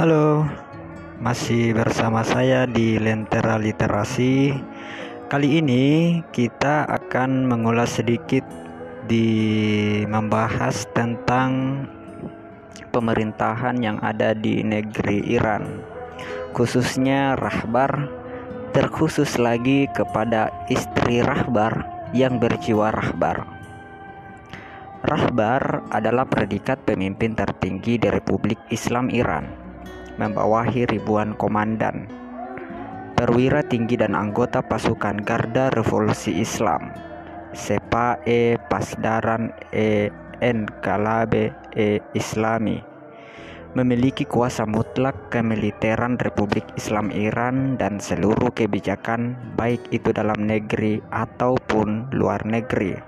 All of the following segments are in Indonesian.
Halo, masih bersama saya di Lentera Literasi. Kali ini kita akan mengulas sedikit di membahas tentang pemerintahan yang ada di negeri Iran, khususnya Rahbar, terkhusus lagi kepada istri Rahbar yang berjiwa Rahbar. Rahbar adalah predikat pemimpin tertinggi di Republik Islam Iran, membawahi ribuan komandan, perwira tinggi dan anggota pasukan Garda Revolusi Islam, Sepa e Pasdaran e Enkalabe e Islami, memiliki kuasa mutlak kemiliteran Republik Islam Iran dan seluruh kebijakan baik itu dalam negeri ataupun luar negeri.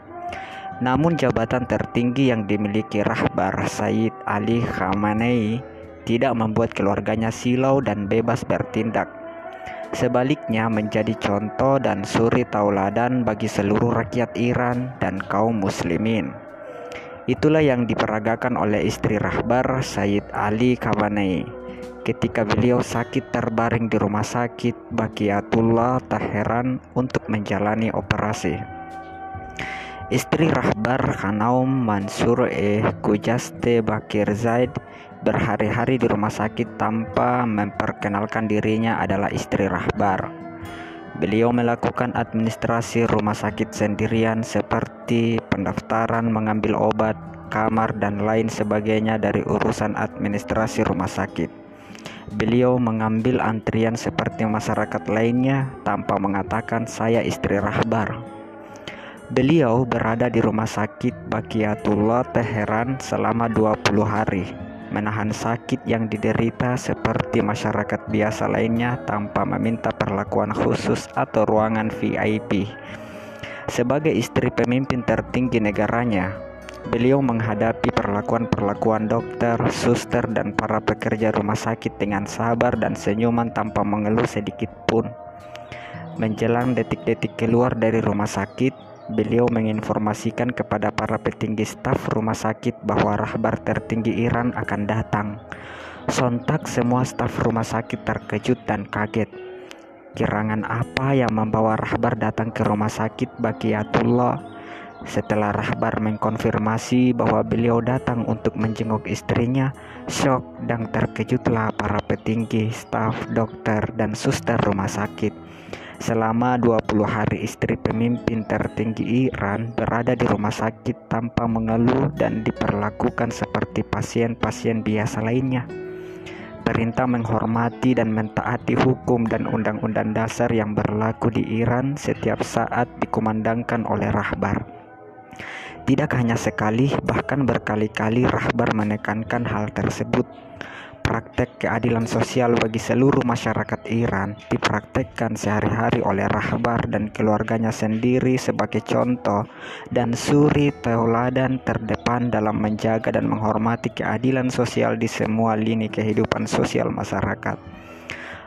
Namun jabatan tertinggi yang dimiliki Rahbar Said Ali Khamenei tidak membuat keluarganya silau dan bebas bertindak. Sebaliknya menjadi contoh dan suri tauladan bagi seluruh rakyat Iran dan kaum muslimin. Itulah yang diperagakan oleh istri Rahbar Said Ali Khamenei ketika beliau sakit terbaring di rumah sakit Bakiyatullah Teheran untuk menjalani operasi. Istri Rahbar Khanaum Mansur E. Kujaste Bakir Zaid berhari-hari di rumah sakit tanpa memperkenalkan dirinya adalah istri Rahbar. Beliau melakukan administrasi rumah sakit sendirian seperti pendaftaran, mengambil obat, kamar, dan lain sebagainya dari urusan administrasi rumah sakit. Beliau mengambil antrian seperti masyarakat lainnya tanpa mengatakan saya istri Rahbar. Beliau berada di rumah sakit Bakiyatullah Teheran selama 20 hari, menahan sakit yang diderita seperti masyarakat biasa lainnya tanpa meminta perlakuan khusus atau ruangan VIP. Sebagai istri pemimpin tertinggi negaranya, beliau menghadapi perlakuan-perlakuan dokter, suster, dan para pekerja rumah sakit dengan sabar dan senyuman tanpa mengeluh sedikit pun. Menjelang detik-detik keluar dari rumah sakit, beliau menginformasikan kepada para petinggi staf rumah sakit bahwa rahbar tertinggi Iran akan datang. Sontak semua staf rumah sakit terkejut dan kaget. Kirangan apa yang membawa rahbar datang ke rumah sakit Bakiyatullah? Setelah rahbar mengkonfirmasi bahwa beliau datang untuk menjenguk istrinya, syok dan terkejutlah para petinggi, staf, dokter, dan suster rumah sakit. Selama 20 hari istri pemimpin tertinggi Iran berada di rumah sakit tanpa mengeluh dan diperlakukan seperti pasien-pasien biasa lainnya. Perintah menghormati dan mentaati hukum dan undang-undang dasar yang berlaku di Iran setiap saat dikumandangkan oleh rahbar. Tidak hanya sekali, bahkan berkali-kali rahbar menekankan hal tersebut praktek keadilan sosial bagi seluruh masyarakat Iran dipraktekkan sehari-hari oleh Rahbar dan keluarganya sendiri sebagai contoh dan suri tauladan terdepan dalam menjaga dan menghormati keadilan sosial di semua lini kehidupan sosial masyarakat.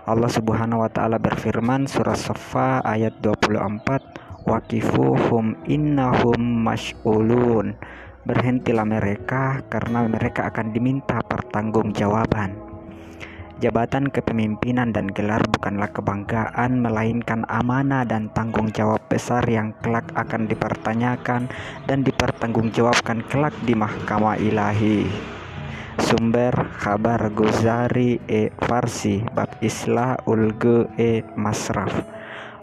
Allah Subhanahu wa taala berfirman surah Safa ayat 24 Waqifuhum innahum mash'ulun Berhentilah mereka karena mereka akan diminta pertanggungjawaban. Jabatan kepemimpinan dan gelar bukanlah kebanggaan, melainkan amanah dan tanggung jawab besar yang kelak akan dipertanyakan dan dipertanggungjawabkan kelak di mahkamah ilahi. Sumber kabar Guzari e Farsi bab Islah ulge e Masraf.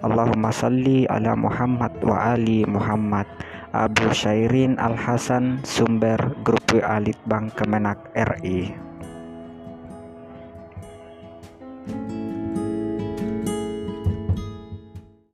Allahumma salli ala Muhammad wa ali Muhammad. Abu Syairin Al Hasan sumber grup Alit Bank Kemenak RI